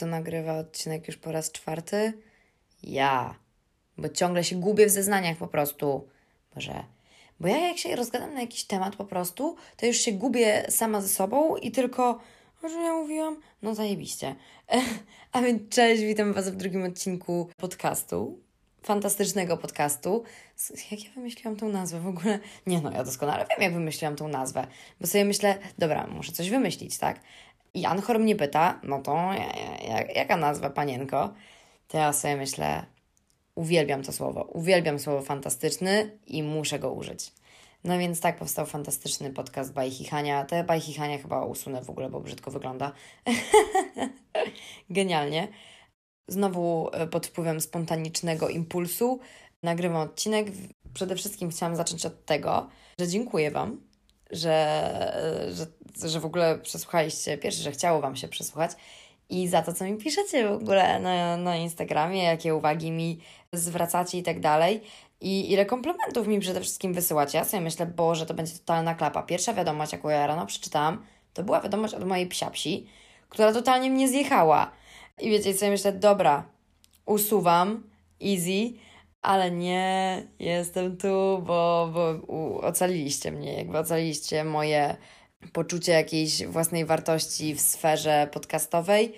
Kto nagrywa odcinek już po raz czwarty? Ja. Bo ciągle się gubię w zeznaniach po prostu. Może. Bo ja jak się rozgadam na jakiś temat po prostu, to już się gubię sama ze sobą i tylko, że ja mówiłam, no zajebiście. A więc cześć, witam Was w drugim odcinku podcastu. Fantastycznego podcastu. Jak ja wymyśliłam tą nazwę w ogóle? Nie no, ja doskonale wiem, jak wymyśliłam tą nazwę. Bo sobie myślę, dobra, muszę coś wymyślić, tak? I Anchor mnie pyta, no to jak, jaka nazwa, panienko? To ja sobie myślę, uwielbiam to słowo, uwielbiam słowo fantastyczny i muszę go użyć. No więc tak powstał fantastyczny podcast Bajchichania. Te Bajchichania chyba usunę w ogóle, bo brzydko wygląda. Genialnie. Znowu e, pod wpływem spontanicznego impulsu nagrywam odcinek. Przede wszystkim chciałam zacząć od tego, że dziękuję Wam, że, że, że w ogóle przesłuchaliście, pierwsze, że chciało Wam się przesłuchać i za to, co mi piszecie w ogóle na, na Instagramie, jakie uwagi mi zwracacie i tak dalej. I ile komplementów mi przede wszystkim wysyłacie. Ja sobie myślę, Boże, to będzie totalna klapa. Pierwsza wiadomość, jaką ja rano przeczytałam, to była wiadomość od mojej psiapsi, która totalnie mnie zjechała. I wiecie, sobie myślę, dobra, usuwam, easy, ale nie, jestem tu, bo, bo ocaliliście mnie, jakby ocaliliście moje poczucie jakiejś własnej wartości w sferze podcastowej.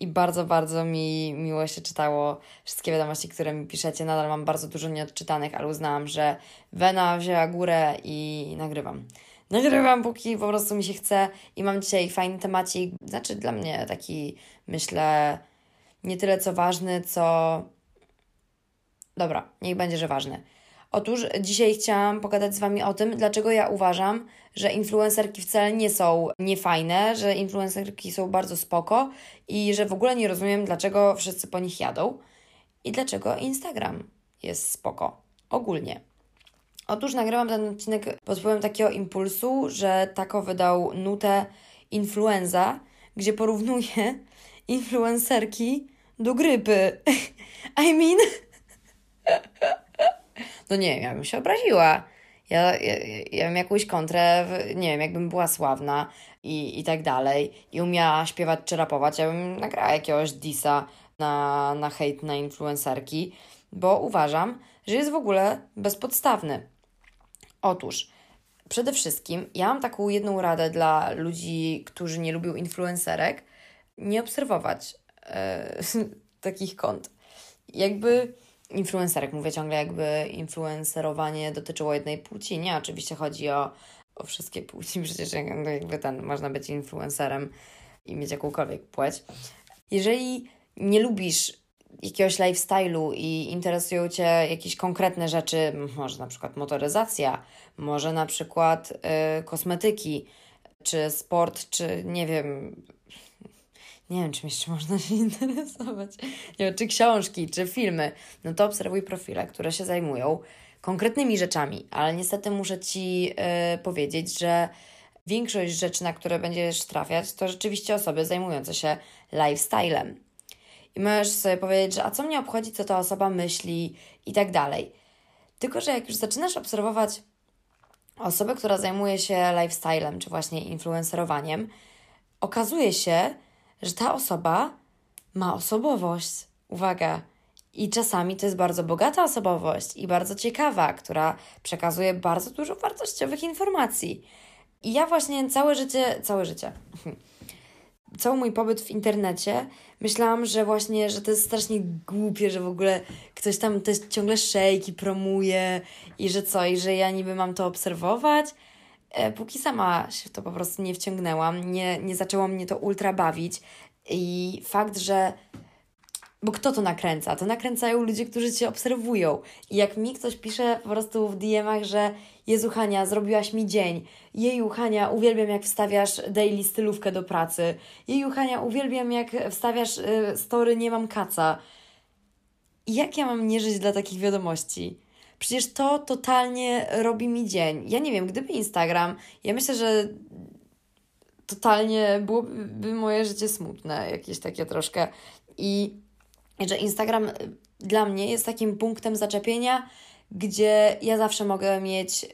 I bardzo, bardzo mi miło się czytało wszystkie wiadomości, które mi piszecie. Nadal mam bardzo dużo nieodczytanych, ale uznałam, że Wena wzięła górę i nagrywam. Nagrywam, póki po prostu mi się chce i mam dzisiaj fajny temacik. Znaczy dla mnie taki, myślę, nie tyle co ważny, co Dobra, niech będzie, że ważne. Otóż dzisiaj chciałam pogadać z Wami o tym, dlaczego ja uważam, że influencerki wcale nie są niefajne, że influencerki są bardzo spoko i że w ogóle nie rozumiem, dlaczego wszyscy po nich jadą i dlaczego Instagram jest spoko. Ogólnie. Otóż nagrałam ten odcinek pod wpływem takiego impulsu, że Tako wydał nutę influenza, gdzie porównuje influencerki do grypy. I mean... No nie wiem, ja bym się obraziła. Ja, ja, ja bym jakąś kontrę, nie wiem, jakbym była sławna i, i tak dalej i umiała śpiewać czy rapować, ja bym nagrała jakiegoś disa na, na hejt na influencerki, bo uważam, że jest w ogóle bezpodstawny. Otóż, przede wszystkim ja mam taką jedną radę dla ludzi, którzy nie lubią influencerek, nie obserwować e, takich kont. Jakby influencerek. Mówię ciągle, jakby influencerowanie dotyczyło jednej płci. Nie, oczywiście chodzi o, o wszystkie płci, przecież jakby ten, można być influencerem i mieć jakąkolwiek płeć. Jeżeli nie lubisz jakiegoś lifestyle'u i interesują Cię jakieś konkretne rzeczy, może na przykład motoryzacja, może na przykład y, kosmetyki, czy sport, czy nie wiem, nie wiem, czym jeszcze można się interesować, nie wiem, czy książki, czy filmy, no to obserwuj profile, które się zajmują konkretnymi rzeczami, ale niestety muszę Ci yy, powiedzieć, że większość rzeczy, na które będziesz trafiać, to rzeczywiście osoby zajmujące się lifestylem. I możesz sobie powiedzieć, że a co mnie obchodzi, co ta osoba myśli i tak dalej. Tylko, że jak już zaczynasz obserwować osobę, która zajmuje się lifestylem, czy właśnie influencerowaniem, okazuje się, że ta osoba ma osobowość. Uwaga. I czasami to jest bardzo bogata osobowość i bardzo ciekawa, która przekazuje bardzo dużo wartościowych informacji. I ja właśnie całe życie, całe życie, cały mój pobyt w internecie myślałam, że właśnie, że to jest strasznie głupie, że w ogóle ktoś tam też ciągle szejki promuje i że co, i że ja niby mam to obserwować. E, póki sama się w to po prostu nie wciągnęłam, nie, nie zaczęło mnie to ultra bawić i fakt, że bo kto to nakręca? To nakręcają ludzie, którzy Cię obserwują. I jak mi ktoś pisze po prostu w DM-ach, że Jezu Hania, zrobiłaś mi dzień. Jeju Hania, uwielbiam jak wstawiasz daily stylówkę do pracy. Jeju Hania, uwielbiam jak wstawiasz y, story nie mam kaca. I jak ja mam nie żyć dla takich wiadomości? Przecież to totalnie robi mi dzień. Ja nie wiem, gdyby Instagram, ja myślę, że totalnie byłoby moje życie smutne, jakieś takie troszkę. I że Instagram dla mnie jest takim punktem zaczepienia, gdzie ja zawsze mogę mieć yy,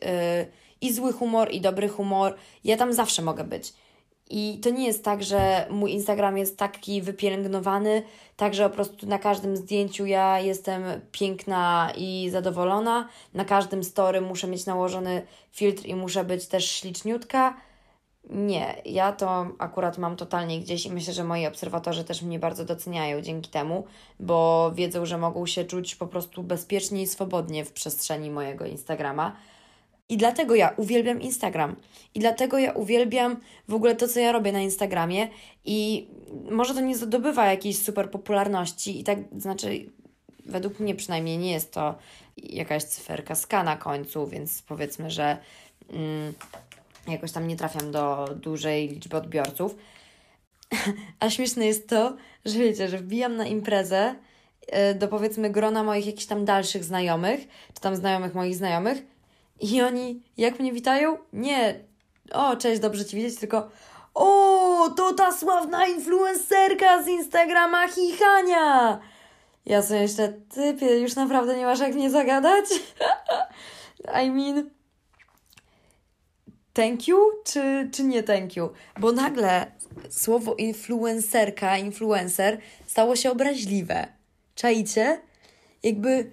i zły humor, i dobry humor. Ja tam zawsze mogę być. I to nie jest tak, że mój Instagram jest taki wypielęgnowany, tak, że po prostu na każdym zdjęciu ja jestem piękna i zadowolona. Na każdym story muszę mieć nałożony filtr i muszę być też śliczniutka. Nie, ja to akurat mam totalnie gdzieś i myślę, że moi obserwatorzy też mnie bardzo doceniają dzięki temu, bo wiedzą, że mogą się czuć po prostu bezpiecznie i swobodnie w przestrzeni mojego Instagrama. I dlatego ja uwielbiam Instagram. I dlatego ja uwielbiam w ogóle to, co ja robię na Instagramie. I może to nie zdobywa jakiejś super popularności, i tak znaczy, według mnie przynajmniej nie jest to jakaś cyferka ska na końcu, więc powiedzmy, że mm, jakoś tam nie trafiam do dużej liczby odbiorców. A śmieszne jest to, że wiecie, że wbijam na imprezę e, do powiedzmy grona moich jakichś tam dalszych znajomych, czy tam znajomych moich znajomych i oni jak mnie witają? Nie, o cześć, dobrze Ci widzieć, tylko o, to ta sławna influencerka z Instagrama Chichania! Ja sobie jeszcze, typie, już naprawdę nie masz jak mnie zagadać? I mean, thank you czy, czy nie thank you? Bo nagle słowo influencerka, influencer stało się obraźliwe. Czajcie? Jakby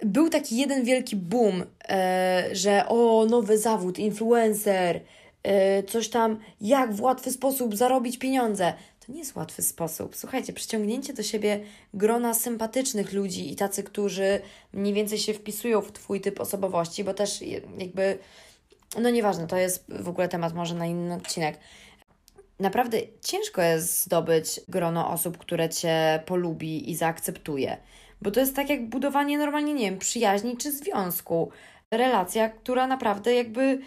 był taki jeden wielki boom, e, że o, nowy zawód, influencer, e, coś tam, jak w łatwy sposób zarobić pieniądze. To nie jest łatwy sposób. Słuchajcie, przyciągnięcie do siebie grona sympatycznych ludzi i tacy, którzy mniej więcej się wpisują w Twój typ osobowości, bo też jakby, no nieważne, to jest w ogóle temat może na inny odcinek. Naprawdę ciężko jest zdobyć grono osób, które Cię polubi i zaakceptuje. Bo to jest tak jak budowanie normalnie, nie wiem, przyjaźni czy związku. Relacja, która naprawdę jakby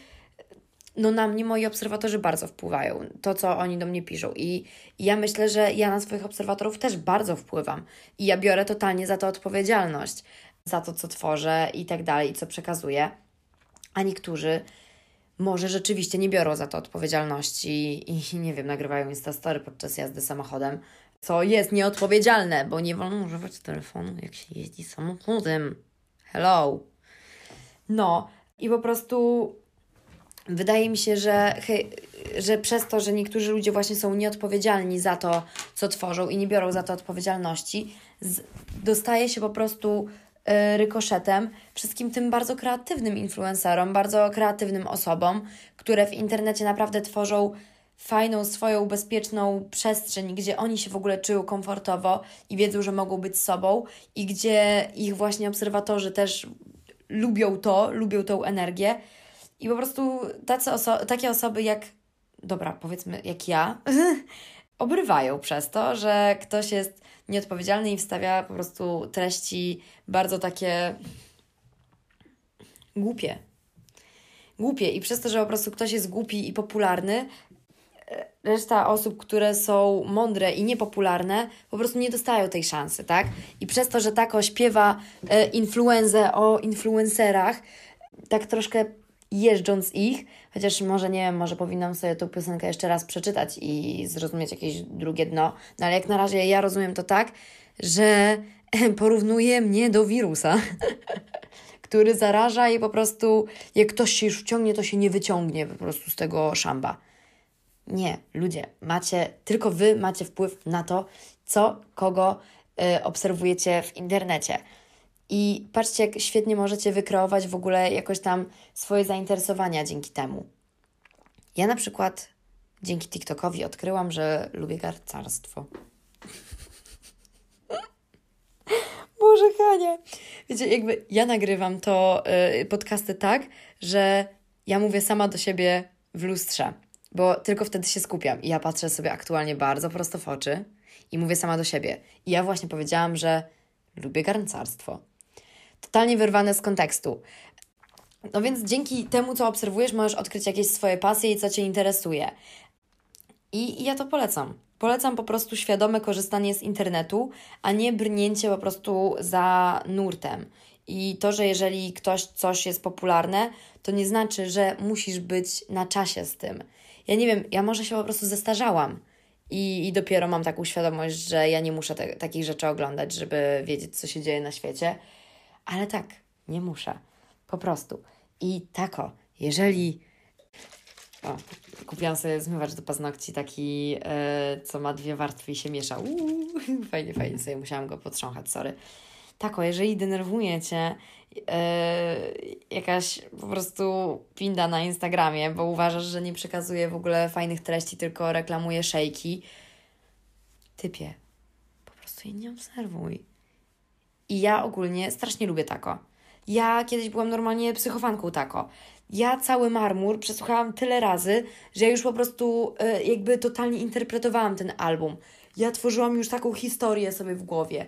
no na mnie moi obserwatorzy bardzo wpływają, to co oni do mnie piszą. I, ja myślę, że ja na swoich obserwatorów też bardzo wpływam. I ja biorę totalnie za to odpowiedzialność, za to, co tworzę i tak dalej, i co przekazuję. A niektórzy może rzeczywiście nie biorą za to odpowiedzialności i, nie wiem, nagrywają Instastory podczas jazdy samochodem, co jest nieodpowiedzialne, bo nie wolno używać telefonu, jak się jeździ samochodem. Hello. No, i po prostu wydaje mi się, że, hej, że przez to, że niektórzy ludzie właśnie są nieodpowiedzialni za to, co tworzą i nie biorą za to odpowiedzialności, z, dostaje się po prostu y, rykoszetem wszystkim tym bardzo kreatywnym influencerom, bardzo kreatywnym osobom, które w internecie naprawdę tworzą fajną, swoją bezpieczną przestrzeń, gdzie oni się w ogóle czują komfortowo i wiedzą, że mogą być sobą, i gdzie ich właśnie obserwatorzy też lubią to, lubią tą energię. I po prostu tacy oso takie osoby jak, dobra, powiedzmy, jak ja, obrywają przez to, że ktoś jest nieodpowiedzialny i wstawia po prostu treści bardzo takie głupie. Głupie. I przez to, że po prostu ktoś jest głupi i popularny, reszta osób, które są mądre i niepopularne, po prostu nie dostają tej szansy, tak? I przez to, że tako śpiewa e, influenzę o influencerach, tak troszkę jeżdżąc ich, chociaż może nie wiem, może powinnam sobie tą piosenkę jeszcze raz przeczytać i zrozumieć jakieś drugie dno, no ale jak na razie ja rozumiem to tak, że porównuje mnie do wirusa, który zaraża i po prostu jak ktoś się już wciągnie, to się nie wyciągnie po prostu z tego szamba. Nie, ludzie, macie, tylko wy macie wpływ na to, co, kogo y, obserwujecie w internecie. I patrzcie, jak świetnie możecie wykreować w ogóle jakoś tam swoje zainteresowania dzięki temu. Ja na przykład dzięki TikTokowi odkryłam, że lubię garcarstwo. Boże, Hania. Wiecie, jakby ja nagrywam to y, podcasty tak, że ja mówię sama do siebie w lustrze bo tylko wtedy się skupiam. I ja patrzę sobie aktualnie bardzo prosto w oczy i mówię sama do siebie. I ja właśnie powiedziałam, że lubię garncarstwo. Totalnie wyrwane z kontekstu. No więc dzięki temu, co obserwujesz, możesz odkryć jakieś swoje pasje i co Cię interesuje. I, I ja to polecam. Polecam po prostu świadome korzystanie z internetu, a nie brnięcie po prostu za nurtem. I to, że jeżeli ktoś coś jest popularne, to nie znaczy, że musisz być na czasie z tym ja nie wiem, ja może się po prostu zestarzałam i, i dopiero mam taką świadomość, że ja nie muszę te, takich rzeczy oglądać, żeby wiedzieć, co się dzieje na świecie. Ale tak, nie muszę. Po prostu. I tako, jeżeli O, kupiłam sobie zmywacz do paznokci taki, e, co ma dwie warstwy i się miesza. Uuu, fajnie, fajnie sobie musiałam go potrząchać, sorry. Tako, jeżeli denerwuje Cię jakaś po prostu pinda na Instagramie, bo uważasz, że nie przekazuje w ogóle fajnych treści, tylko reklamuje szejki, typie, po prostu jej nie obserwuj. I ja ogólnie strasznie lubię tako. Ja kiedyś byłam normalnie psychofanką tako. Ja cały marmur przesłuchałam tyle razy, że ja już po prostu y, jakby totalnie interpretowałam ten album. Ja tworzyłam już taką historię sobie w głowie.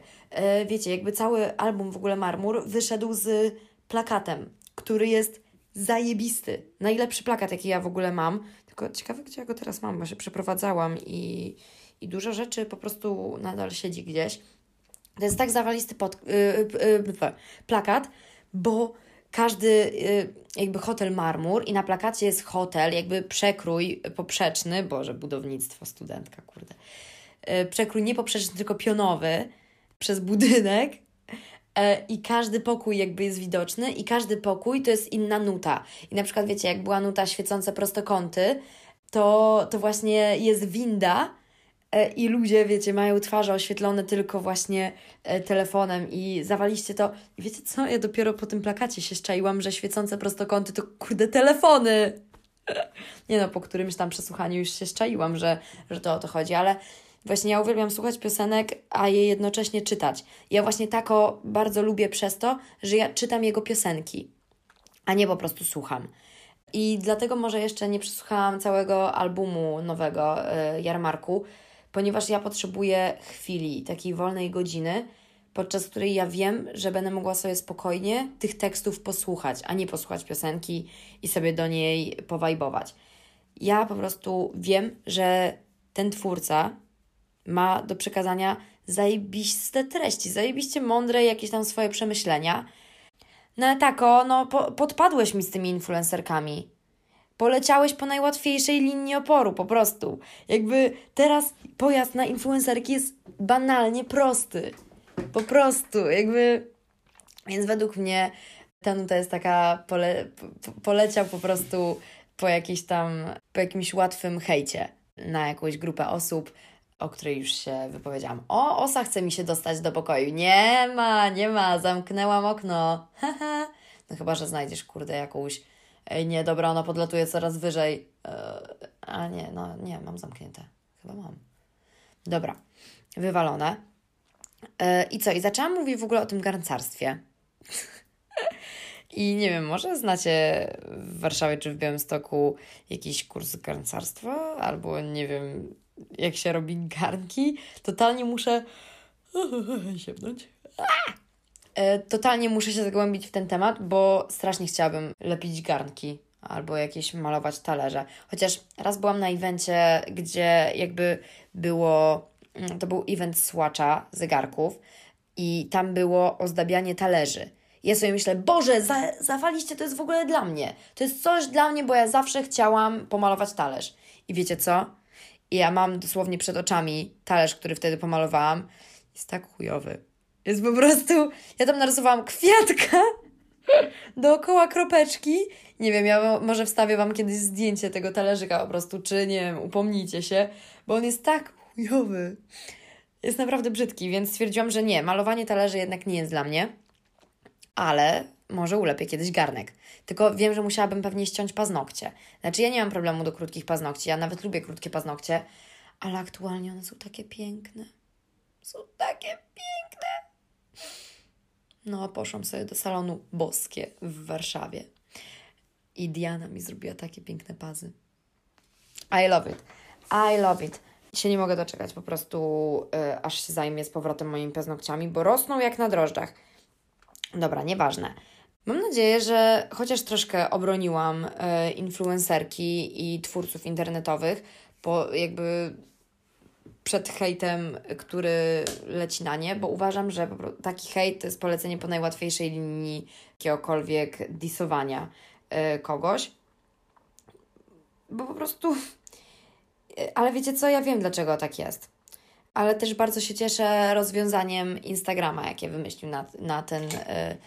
Y, wiecie, jakby cały album w ogóle Marmur wyszedł z plakatem, który jest zajebisty. Najlepszy plakat, jaki ja w ogóle mam. Tylko ciekawe, gdzie ja go teraz mam, bo się przeprowadzałam i, i dużo rzeczy po prostu nadal siedzi gdzieś. To jest tak zawalisty pod, yy, yy, plakat, bo każdy y, jakby hotel marmur i na plakacie jest hotel, jakby przekrój poprzeczny, boże, budownictwo, studentka, kurde, y, przekrój nie poprzeczny, tylko pionowy przez budynek e, i każdy pokój jakby jest widoczny i każdy pokój to jest inna nuta. I na przykład wiecie, jak była nuta świecące prostokąty, to, to właśnie jest winda, E, i ludzie, wiecie, mają twarze oświetlone tylko właśnie e, telefonem i zawaliście to. I wiecie co? Ja dopiero po tym plakacie się szczaiłam, że świecące prostokąty to kurde telefony. Nie no, po którymś tam przesłuchaniu już się szczaiłam, że, że to o to chodzi, ale właśnie ja uwielbiam słuchać piosenek, a je jednocześnie czytać. Ja właśnie tako bardzo lubię przez to, że ja czytam jego piosenki, a nie po prostu słucham. I dlatego może jeszcze nie przesłuchałam całego albumu nowego y, Jarmarku, ponieważ ja potrzebuję chwili, takiej wolnej godziny, podczas której ja wiem, że będę mogła sobie spokojnie tych tekstów posłuchać, a nie posłuchać piosenki i sobie do niej powajbować. Ja po prostu wiem, że ten twórca ma do przekazania zajebiste treści, zajebiście mądre jakieś tam swoje przemyślenia. No ale tako, no po, podpadłeś mi z tymi influencerkami. Poleciałeś po najłatwiejszej linii oporu, po prostu. Jakby teraz pojazd na influencerki jest banalnie prosty. Po prostu, jakby. Więc według mnie ta nuta jest taka, pole, po, poleciał po prostu po jakiejś tam, po jakimś łatwym hejcie na jakąś grupę osób, o której już się wypowiedziałam. O, osa chce mi się dostać do pokoju. Nie ma, nie ma, zamknęłam okno. No chyba, że znajdziesz, kurde, jakąś ej nie, dobra, ona podlatuje coraz wyżej. E, a nie, no nie, mam zamknięte. Chyba mam. Dobra, wywalone. E, I co? I zaczęłam mówić w ogóle o tym garncarstwie. I nie wiem, może znacie w Warszawie czy w Białymstoku jakiś kurs garncarstwa, albo nie wiem, jak się robi garnki. Totalnie muszę sięgnąć. E, totalnie muszę się zagłębić w ten temat, bo strasznie chciałabym lepić garnki albo jakieś malować talerze. Chociaż raz byłam na evencie, gdzie jakby było, mm, to był event słacza zegarków i tam było ozdabianie talerzy. Ja sobie myślę, Boże, za, zawaliście, to jest w ogóle dla mnie. To jest coś dla mnie, bo ja zawsze chciałam pomalować talerz. I wiecie co? I ja mam dosłownie przed oczami talerz, który wtedy pomalowałam. Jest tak chujowy jest po prostu, ja tam narysowałam kwiatka dookoła kropeczki. Nie wiem, ja może wstawię Wam kiedyś zdjęcie tego talerzyka po prostu, czy nie wiem, upomnijcie się, bo on jest tak chujowy. Jest naprawdę brzydki, więc stwierdziłam, że nie, malowanie talerzy jednak nie jest dla mnie, ale może ulepię kiedyś garnek. Tylko wiem, że musiałabym pewnie ściąć paznokcie. Znaczy, ja nie mam problemu do krótkich paznokci, ja nawet lubię krótkie paznokcie, ale aktualnie one są takie piękne. Są takie piękne. No, poszłam sobie do salonu Boskie w Warszawie. I Diana mi zrobiła takie piękne pazy. I love it. I love it. Się nie mogę doczekać, po prostu y, aż się zajmie z powrotem moimi paznokciami, bo rosną jak na drożdżach. Dobra, nieważne. Mam nadzieję, że chociaż troszkę obroniłam y, influencerki i twórców internetowych, bo jakby przed hejtem, który leci na nie, bo uważam, że taki hejt to jest polecenie po najłatwiejszej linii jakiegokolwiek disowania y, kogoś. Bo po prostu. Y, ale wiecie co? Ja wiem, dlaczego tak jest. Ale też bardzo się cieszę rozwiązaniem Instagrama, jakie wymyślił na, na, ten, y,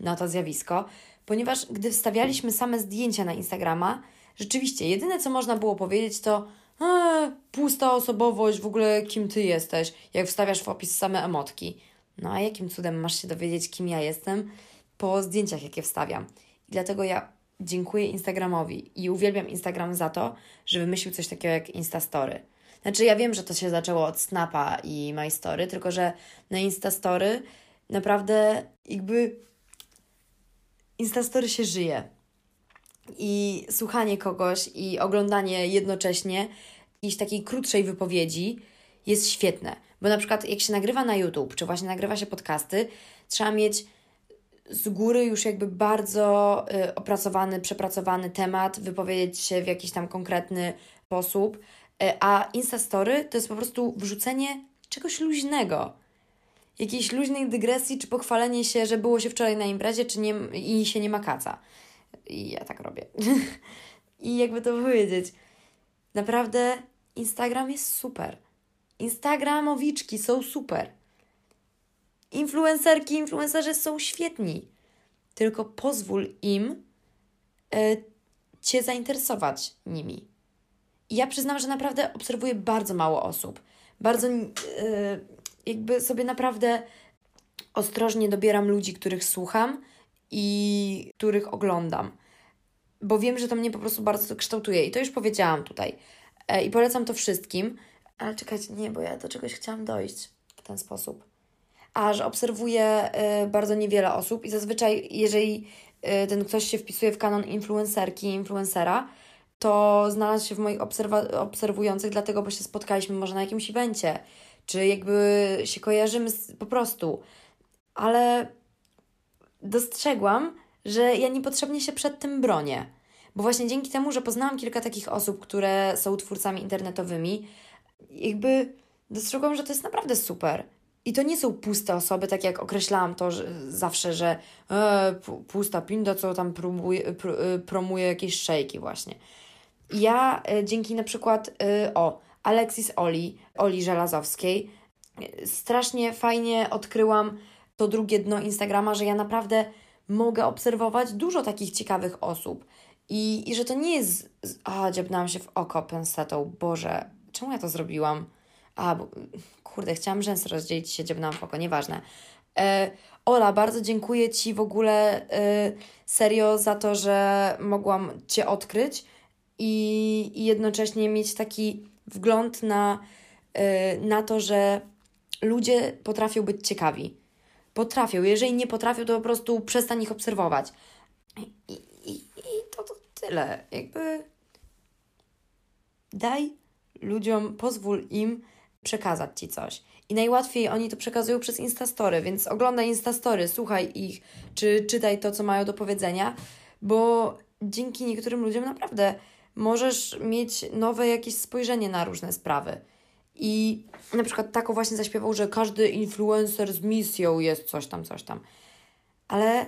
na to zjawisko, ponieważ gdy wstawialiśmy same zdjęcia na Instagrama, rzeczywiście, jedyne co można było powiedzieć to e, pusta osobowość, w ogóle kim ty jesteś, jak wstawiasz w opis same emotki. No a jakim cudem masz się dowiedzieć, kim ja jestem po zdjęciach, jakie wstawiam? I dlatego ja dziękuję Instagramowi i uwielbiam Instagram za to, że wymyślił coś takiego jak Instastory. Znaczy, ja wiem, że to się zaczęło od Snapa i My Story, tylko że na Instastory naprawdę jakby Instastory się żyje. I słuchanie kogoś i oglądanie jednocześnie jakiejś takiej krótszej wypowiedzi jest świetne. Bo na przykład jak się nagrywa na YouTube, czy właśnie nagrywa się podcasty, trzeba mieć z góry już jakby bardzo y, opracowany, przepracowany temat, wypowiedzieć się w jakiś tam konkretny sposób, a Instastory to jest po prostu wrzucenie czegoś luźnego. Jakiejś luźnej dygresji, czy pochwalenie się, że było się wczoraj na imprezie, czy nie, i się nie ma kaca. I ja tak robię. I jakby to powiedzieć, naprawdę Instagram jest super. Instagramowiczki są super. Influencerki, influencerzy są świetni. Tylko pozwól im y, Cię zainteresować nimi. Ja przyznam, że naprawdę obserwuję bardzo mało osób. Bardzo y, jakby sobie naprawdę ostrożnie dobieram ludzi, których słucham i których oglądam. Bo wiem, że to mnie po prostu bardzo kształtuje. I to już powiedziałam tutaj. E, I polecam to wszystkim. Ale czekajcie, nie, bo ja do czegoś chciałam dojść w ten sposób a że obserwuję y, bardzo niewiele osób i zazwyczaj, jeżeli y, ten ktoś się wpisuje w kanon influencerki, influencera, to znalazł się w moich obserwa- obserwujących, dlatego, bo się spotkaliśmy może na jakimś evencie, czy jakby się kojarzymy z, po prostu. Ale dostrzegłam, że ja niepotrzebnie się przed tym bronię. Bo właśnie dzięki temu, że poznałam kilka takich osób, które są twórcami internetowymi, jakby dostrzegłam, że to jest naprawdę super. I to nie są puste osoby, tak jak określałam to że zawsze, że e, pusta pinda, co tam próbuje, pr, e, promuje jakieś szejki właśnie. Ja e, dzięki na przykład e, o Alexis Oli, Oli Żelazowskiej, strasznie fajnie odkryłam to drugie dno Instagrama, że ja naprawdę mogę obserwować dużo takich ciekawych osób. I, i że to nie jest. A, dziabnęłam się w oko pensetą. Boże, czemu ja to zrobiłam? A, bo, kurde, chciałam rzęsy rozdzielić się dziobnęłam w oko, nieważne. E, Ola, bardzo dziękuję Ci w ogóle e, serio za to, że mogłam Cię odkryć i, i jednocześnie mieć taki wgląd na, e, na to, że ludzie potrafią być ciekawi. Potrafią. Jeżeli nie potrafią, to po prostu przestań ich obserwować. I, i, i to, to tyle. Jakby daj ludziom, pozwól im przekazać Ci coś. I najłatwiej oni to przekazują przez Instastory, więc oglądaj Instastory, słuchaj ich, czy czytaj to, co mają do powiedzenia, bo dzięki niektórym ludziom naprawdę możesz mieć nowe jakieś spojrzenie na różne sprawy. I na przykład taką właśnie zaśpiewał, że każdy influencer z misją jest coś tam, coś tam. Ale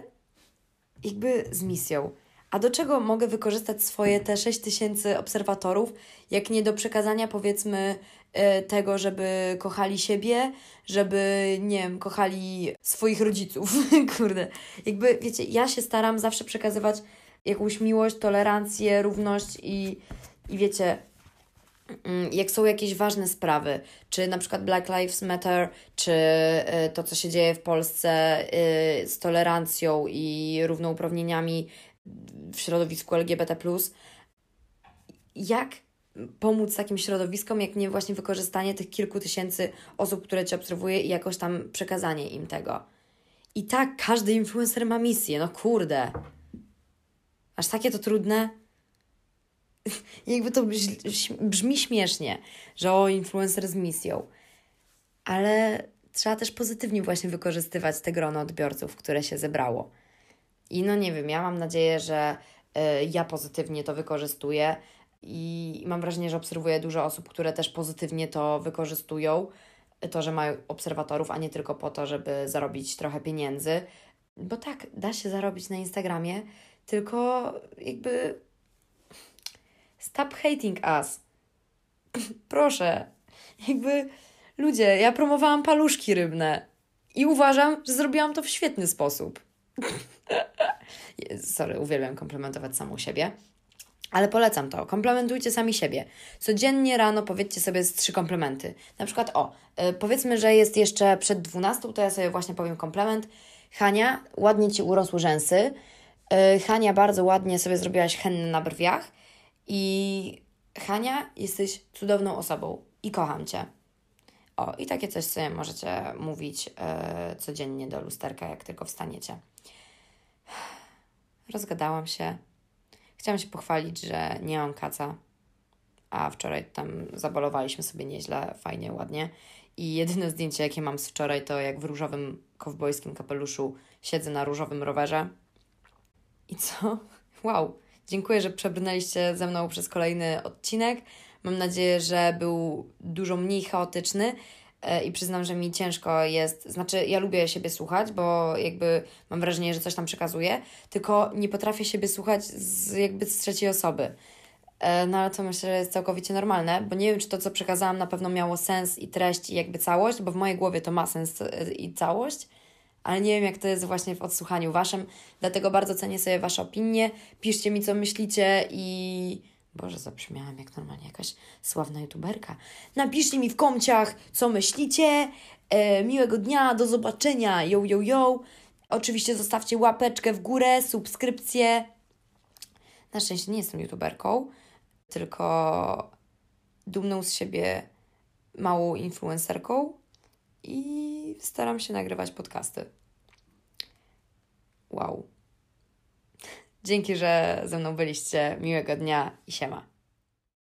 jakby z misją. A do czego mogę wykorzystać swoje te 6 tysięcy obserwatorów, jak nie do przekazania powiedzmy e, tego, żeby kochali siebie, żeby, nie wiem, kochali swoich rodziców. Kurde. Jakby, wiecie, ja się staram zawsze przekazywać jakąś miłość, tolerancję, równość i, i wiecie, mm, jak są jakieś ważne sprawy, czy na przykład Black Lives Matter, czy e, to, co się dzieje w Polsce e, z tolerancją i równouprawnieniami w środowisku LGBT. Jak pomóc takim środowiskom, jak nie właśnie wykorzystanie tych kilku tysięcy osób, które Cię obserwuje i jakoś tam przekazanie im tego. I tak każdy influencer ma misję, no kurde. Aż takie to trudne. Jakby to brzmi śmiesznie, że o, influencer z misją. Ale trzeba też pozytywnie właśnie wykorzystywać te grono odbiorców, które się zebrało. I no nie wiem, ja mam nadzieję, że y, ja pozytywnie to wykorzystuję i mam wrażenie, że obserwuję dużo osób, które też pozytywnie to wykorzystują. To, że mają obserwatorów, a nie tylko po to, żeby zarobić trochę pieniędzy. Bo tak, da się zarobić na Instagramie, tylko jakby stop hating us. Proszę. Jakby ludzie, ja promowałam paluszki rybne i uważam, że zrobiłam to w świetny sposób. Sorry, uwielbiam komplementować samą siebie. Ale polecam to. Komplementujcie sami siebie. Codziennie rano powiedzcie sobie z trzy komplementy. Na przykład, o, y, powiedzmy, że jest jeszcze przed 12, to ja sobie właśnie powiem komplement. Hania, ładnie ci urosły rzęsy. Y, Hania, bardzo ładnie sobie zrobiłaś hennę na brwiach. I Hania, jesteś cudowną osobą i kocham cię. O, i takie coś sobie możecie mówić y, codziennie do lusterka, jak tylko wstaniecie. Rozgadałam się. Chciałam się pochwalić, że nie mam kaca, a wczoraj tam zabalowaliśmy sobie nieźle, fajnie, ładnie. I jedyne zdjęcie, jakie mam z wczoraj, to jak w różowym kowbojskim kapeluszu siedzę na różowym rowerze. I co? Wow! Dziękuję, że przebrnęliście ze mną przez kolejny odcinek. Mam nadzieję, że był dużo mniej chaotyczny e, i przyznam, że mi ciężko jest, znaczy ja lubię siebie słuchać, bo jakby mam wrażenie, że coś tam przekazuję, tylko nie potrafię siebie słuchać z, jakby z trzeciej osoby. E, no ale to myślę, że jest całkowicie normalne, bo nie wiem, czy to, co przekazałam, na pewno miało sens i treść i jakby całość, bo w mojej głowie to ma sens e, i całość, ale nie wiem, jak to jest właśnie w odsłuchaniu Waszym, dlatego bardzo cenię sobie Wasze opinie, piszcie mi, co myślicie i... Boże, zabrzmiałam jak normalnie jakaś sławna youtuberka. Napiszcie mi w komciach, co myślicie. E, miłego dnia, do zobaczenia. Yo, yo, yo. Oczywiście zostawcie łapeczkę w górę, subskrypcję. Na szczęście nie jestem youtuberką, tylko dumną z siebie małą influencerką i staram się nagrywać podcasty. Wow. Dzięki, że ze mną byliście. Miłego dnia i siema.